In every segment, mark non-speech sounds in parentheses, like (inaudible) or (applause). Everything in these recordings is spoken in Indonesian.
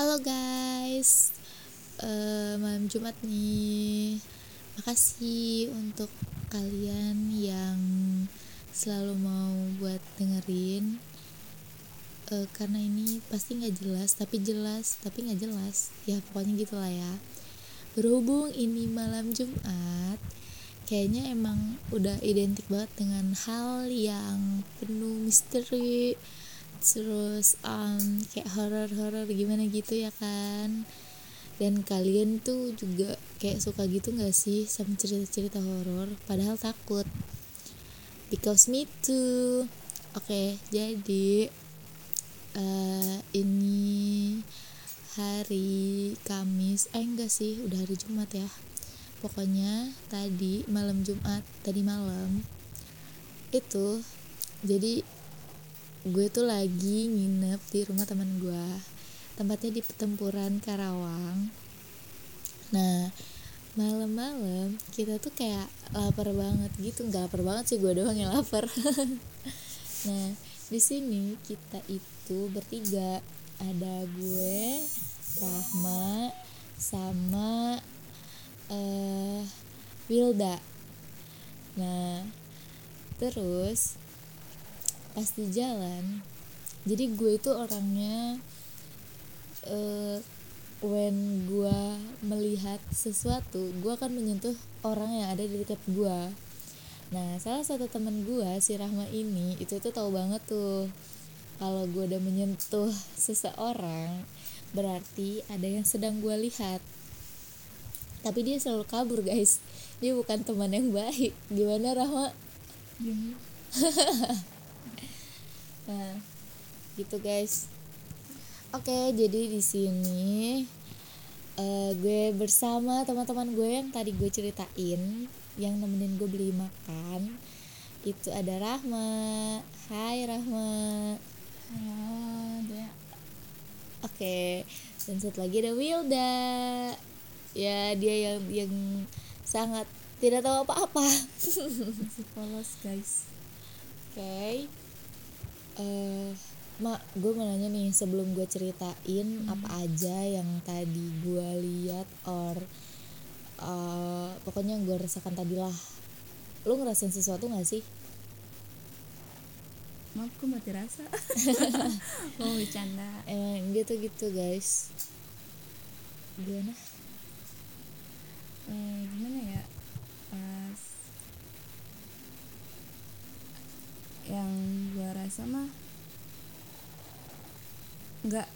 Halo guys, Eh, malam Jumat nih. Makasih untuk kalian yang selalu mau buat dengerin. Eh, karena ini pasti nggak jelas, tapi jelas, tapi nggak jelas. Ya pokoknya gitulah ya. Berhubung ini malam Jumat, kayaknya emang udah identik banget dengan hal yang penuh misteri terus um, kayak horor-horor gimana gitu ya kan. Dan kalian tuh juga kayak suka gitu gak sih sama cerita-cerita horor padahal takut. Because me too. Oke jadi eh, ini hari Kamis eh enggak sih udah hari Jumat ya. Pokoknya tadi malam Jumat tadi malam itu jadi gue tuh lagi nginep di rumah teman gue. Tempatnya di pertempuran Karawang. Nah malam-malam kita tuh kayak lapar banget gitu. Nggak lapar banget sih gue doang yang lapar. (laughs) Nah di sini kita itu bertiga. Ada gue Rahma sama eh Wilda. Nah terus pas di jalan. Jadi gue itu orangnya eh when gue melihat sesuatu gue akan menyentuh orang yang ada di dekat gue nah salah satu teman gue si Rahma ini itu tuh tahu banget tuh kalau gue udah menyentuh seseorang berarti ada yang sedang gue lihat. Tapi dia selalu kabur guys. Dia bukan teman yang baik. Gimana Rahma (laughs) Nah, gitu guys. Oke, jadi di sini eh, gue bersama teman-teman gue yang tadi gue ceritain, yang nemenin gue beli makan. Itu ada Rahma. Hai Rahma. ada Oke, dan satu lagi ada Wilda. Ya, dia yang yang sangat tidak tahu apa-apa. polos guys Oke. Eh, Mak, gue mau nanya nih sebelum gue ceritain apa aja yang tadi gue lihat or eh, pokoknya yang gue rasakan tadi lah. Lu ngerasain sesuatu gak sih? maaf gue mati rasa (laughs) mau bercanda Emang gitu-gitu guys. Gimana? eh, gimana ya pas yang rasa mah nggak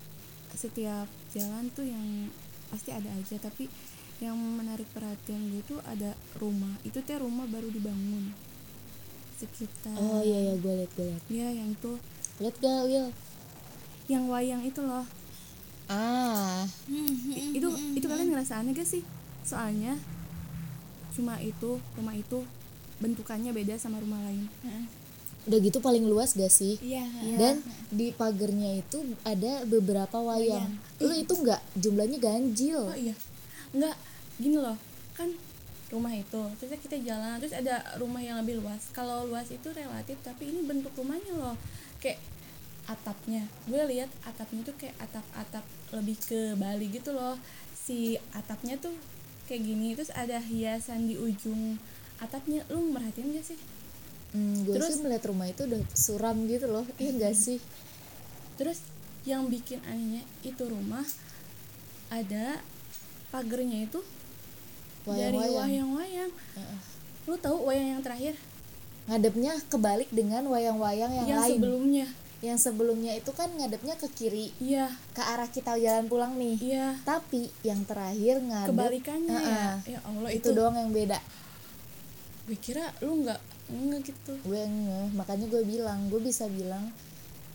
setiap jalan tuh yang pasti ada aja tapi yang menarik perhatian gue tuh ada rumah. Itu teh rumah baru dibangun. Sekitar Oh iya ya gue liat gue liat. ya yang tuh Liat gak Will? yang wayang itu loh. Ah, I- itu itu kalian ngerasa aneh gak sih? Soalnya cuma itu rumah itu bentukannya beda sama rumah lain udah gitu paling luas gak sih? iya. Dan di pagernya itu ada beberapa wayang. Lu itu nggak? Jumlahnya ganjil? oh iya. Nggak. Gini loh. Kan rumah itu. Terus kita jalan terus ada rumah yang lebih luas. Kalau luas itu relatif tapi ini bentuk rumahnya loh. Kayak atapnya. Gue lihat atapnya tuh kayak atap-atap lebih ke Bali gitu loh. Si atapnya tuh kayak gini. Terus ada hiasan di ujung atapnya. Lu merhatiin gak sih Hmm, gue Terus- sih melihat rumah itu udah suram gitu loh, iya gak sih? Terus yang bikin anehnya itu rumah ada pagernya itu dari Wayang-wayang. wayang-wayang. Heeh. Lu tahu wayang yang terakhir Ngadepnya kebalik dengan wayang-wayang yang, yang, lain. sebelumnya? Yang sebelumnya itu kan ngadepnya ke kiri, Iya, ke arah kita jalan pulang nih. iya. Tapi yang terakhir ngadep Kebalikannya Heeh. ya. Ya Allah itu, itu. doang yang beda. Gue kira lu nggak nggak gitu. Gue ngeh, makanya gue bilang, gue bisa bilang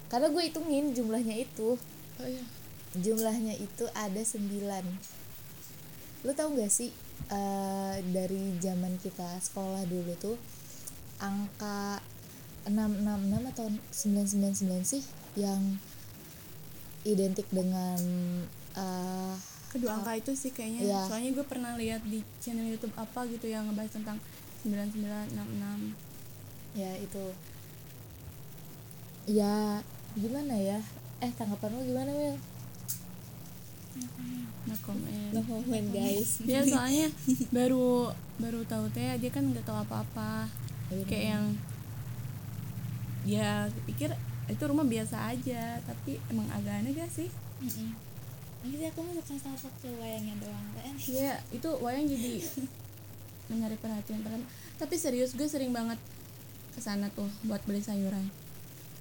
karena gue hitungin jumlahnya itu. Oh iya. jumlahnya itu ada 9 lu tahu gak sih eh, dari zaman kita sekolah dulu tuh angka 666 atau 999 sih yang identik dengan eh, Kedua angka itu sih kayaknya. Iya. Soalnya gue pernah lihat di channel YouTube apa gitu yang ngebahas tentang 9966. ya itu. Ya gimana ya? Eh tanggapan lu gimana Will momen guys. Ya (laughs) soalnya baru baru tahu teh dia kan nggak tahu apa-apa. Iya, kayak yang ya pikir itu rumah biasa aja tapi emang agak aneh gak sih? Mm-mm. Nanti aku mau bukan salah satu wayangnya doang. Kan Iya itu wayang jadi (laughs) mencari perhatian pertama tapi serius gue sering banget ke sana tuh buat beli sayuran.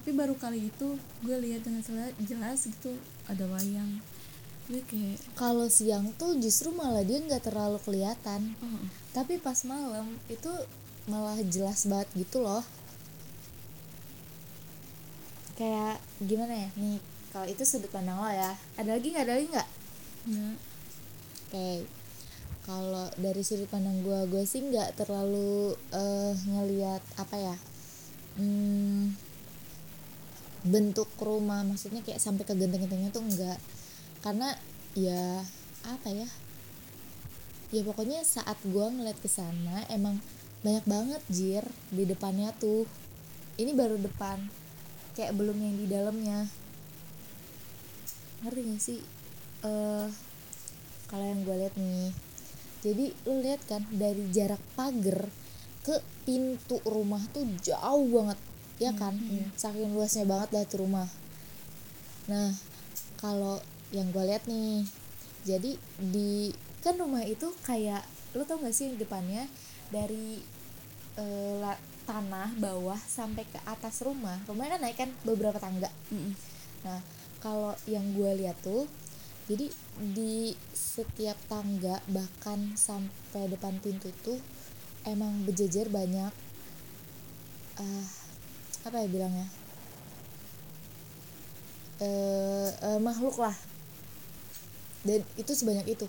Tapi baru kali itu gue lihat dengan jelas gitu ada wayang. Gue kayak kalau siang tuh justru malah dia nggak terlalu kelihatan. Oh tapi pas malam itu malah jelas banget gitu loh. Kayak gimana ya? Nih kalau itu sudut pandang lo ya. Ada lagi nggak? Ada lagi nggak? Enggak oke kalau dari sudut pandang gue gue sih nggak terlalu eh, ngelihat apa ya hmm, bentuk rumah. Maksudnya kayak sampai ke genteng-gentengnya tuh enggak karena ya apa ya ya pokoknya saat gue ngeliat ke sana emang banyak banget jir di depannya tuh. Ini baru depan kayak belum yang di dalamnya. Ngerti gak sih? Eh kalau yang gue lihat nih jadi lu lihat kan dari jarak pagar ke pintu rumah tuh jauh banget ya kan iya. saking luasnya banget lah tuh rumah nah kalau yang gue lihat nih jadi di kan rumah itu kayak lu tau gak sih depannya dari eh, la- tanah bawah sampai ke atas rumah rumahnya kan naik kan beberapa tangga Mm-mm. Nah, kalau yang gue lihat tuh, jadi di setiap tangga bahkan sampai depan pintu tuh emang berjejer banyak ah apa ya bilangnya? Eh eh, makhluk lah. Dan itu sebanyak itu.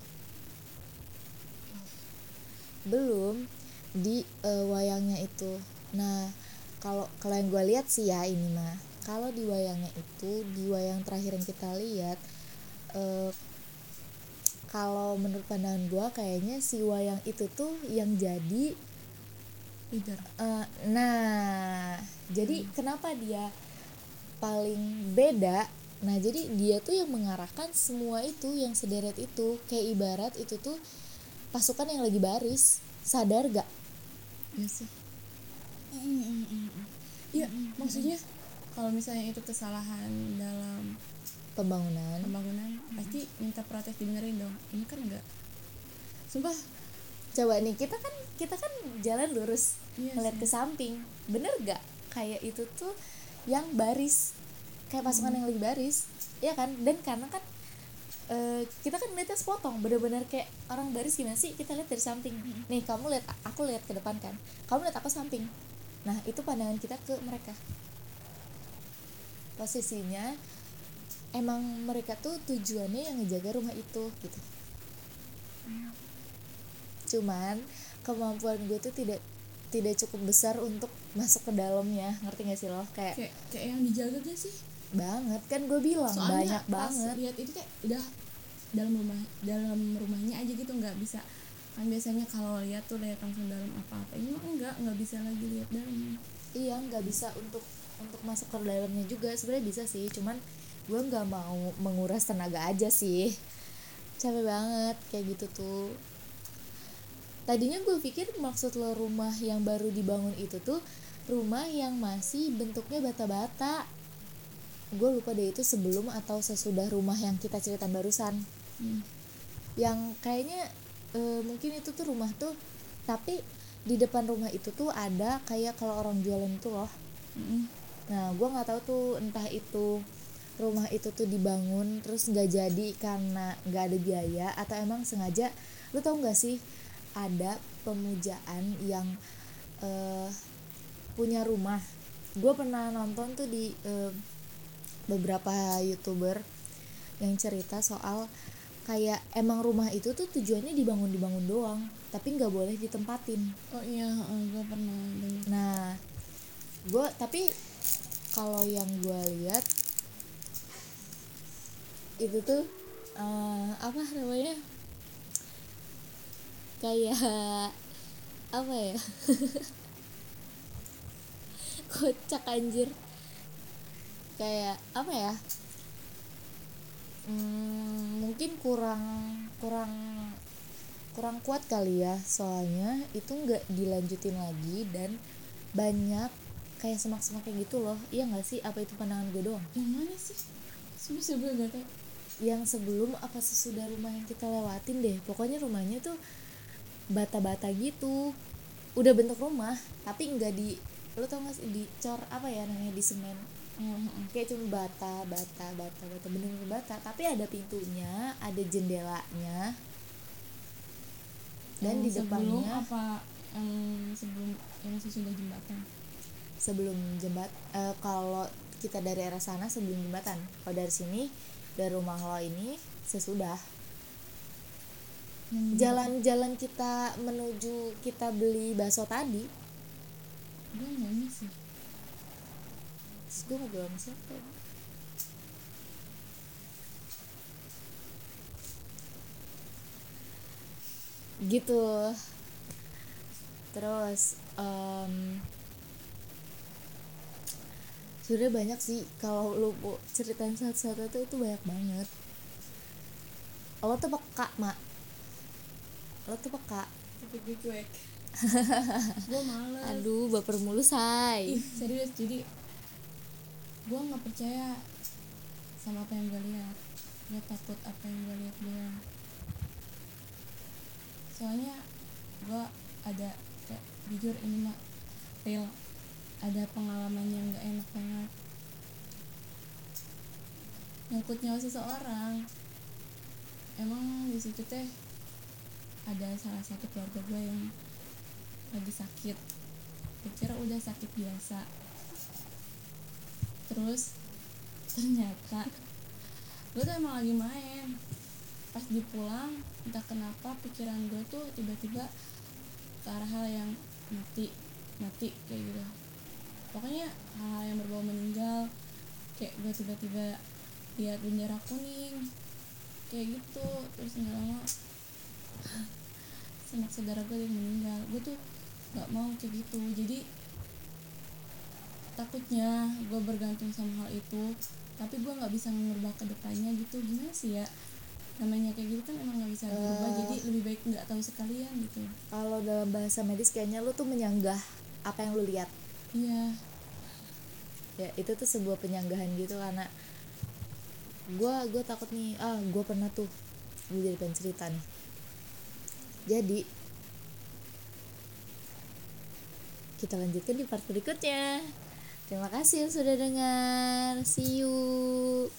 Belum di eh, wayangnya itu. Nah kalau yang gue lihat sih ya ini mah. Kalau di wayangnya itu di wayang terakhir yang kita lihat eh, kalau menurut pandangan gue kayaknya si wayang itu tuh yang jadi Leader. Eh, nah, jadi kenapa dia paling beda? Nah, jadi dia tuh yang mengarahkan semua itu yang sederet itu. Kayak ibarat itu tuh pasukan yang lagi baris. Sadar gak? Iya sih. Iya, maksudnya kalau misalnya itu kesalahan dalam Pembangunan. pembangunan pasti minta protes didengerin dong. Ini kan enggak. Sumpah, Coba nih, kita kan kita kan jalan lurus Iya ngeliat ke samping. Bener gak? Kayak itu tuh yang baris. Kayak pasukan yang lagi baris. Ya kan? Dan karena kan eh, kita kan ngeliatnya sepotong bener-bener kayak orang baris gimana sih kita lihat dari samping nih kamu lihat aku lihat ke depan kan kamu lihat aku samping nah itu pandangan kita ke mereka posisinya emang mereka tuh tujuannya yang ngejaga rumah itu gitu. Cuman kemampuan gue tuh tidak tidak cukup besar untuk masuk ke dalamnya ngerti gak sih lo? Kayak kayak kayak yang dijaga gak sih? banget kan gue bilang banyak pas banget. lihat itu kayak udah dalam rumah dalam rumahnya aja gitu nggak bisa. Kan biasanya kalau lihat tuh lihat langsung dalam apa-apa. Ini mah enggak nggak bisa lagi lihat dalamnya. Iya nggak bisa untuk untuk masuk ke dalamnya juga sebenarnya bisa sih cuman gue nggak mau menguras tenaga aja sih. Capek banget kayak gitu tuh. Tadinya gue pikir maksud lo rumah yang baru dibangun itu tuh rumah yang masih bentuknya bata-bata. Gue lupa deh itu sebelum atau sesudah rumah yang kita ceritain barusan. Hmm. yang kayaknya eh, mungkin itu tuh rumah tuh tapi di depan rumah itu tuh ada kayak kalau orang jualan itu loh. Mm-mm. Nah, gue nggak tahu tuh entah itu rumah itu tuh dibangun terus nggak jadi karena nggak ada biaya atau emang sengaja. Lu tau nggak sih ada pemujaan yang eh, punya rumah. Gue pernah nonton tuh di eh, beberapa youtuber yang cerita soal kayak emang rumah itu tuh tujuannya dibangun dibangun doang, tapi nggak boleh ditempatin. oh iya gue pernah Nah, gue tapi kalau yang gue lihat itu tuh eh, apa namanya? Kayak apa ya? (laughs) Kocak anjir. Kayak apa ya? Hmm, mungkin kurang kurang kurang kuat kali ya soalnya itu nggak dilanjutin lagi dan banyak kayak semak-semak kayak gitu loh. Iya nggak sih? Apa itu pandangan gue doang? Yang mana sih? Sebenarnya gue gak tau yang sebelum apa sesudah rumah yang kita lewatin deh. Pokoknya rumahnya tuh bata-bata gitu. Udah bentuk rumah tapi nggak di lo tau gak sih? Dicor apa ya namanya? Di semen. Kayak cuma bata bata bata bata bener-bener bata. Tapi ada pintunya ada jendelanya. Dan Yang di sebelum depannya apa yang sebelum yang sesudah jembatan sebelum jembat eh, kalau kita dari arah sana sebelum jembatan. Kalau dari sini dari rumah lo ini sesudah. Yang jalan-jalan kita menuju kita beli bakso tadi. Gue nggak ini sih. Terus gue ngobrol sama siapa ya? gitu. Terus em sebenarnya banyak sih. Kalau lu mau ceritain satu-satu itu itu banyak banget. Lo tuh peka mak lo tuh peka. Tapi gue cuek. (laughs) Gue males. Aduh baper mulu say. Ih serius jadi gue nggak percaya sama apa yang gue lihat. Gue takut apa yang gue lihat doang. Soalnya gue ada kayak jujur ini mah real ada pengalaman yang gak enak banget nyangkut nyawa seseorang emang di situ teh ada salah satu keluarga gue yang lagi sakit. Pikir udah sakit biasa. Terus ternyata gue tuh emang lagi main. Pas dipulang entah kenapa pikiran gue tuh tiba-tiba ke arah hal yang mati mati kayak gitu pokoknya hal-hal yang berbau meninggal kayak gue tiba-tiba lihat bendera kuning kayak gitu. Terus nggak lama (laughs) sanak saudara gue yang meninggal. Gue tuh nggak mau kayak gitu. Jadi takutnya gue bergantung sama hal itu tapi gue nggak bisa ngerubah ke depannya gitu. Gimana sih ya? Namanya kayak gitu kan emang nggak bisa berubah. Eh. jadi lebih baik nggak tahu sekalian gitu. Kalau dalam bahasa medis kayaknya lu tuh menyanggah apa yang lu lihat iya. Ya itu tuh sebuah penyanggahan gitu karena gue gue takut nih ah gue pernah tuh gue jadi cerita nih. Jadi kita lanjutkan di part berikutnya. Terima kasih yang sudah dengar. See you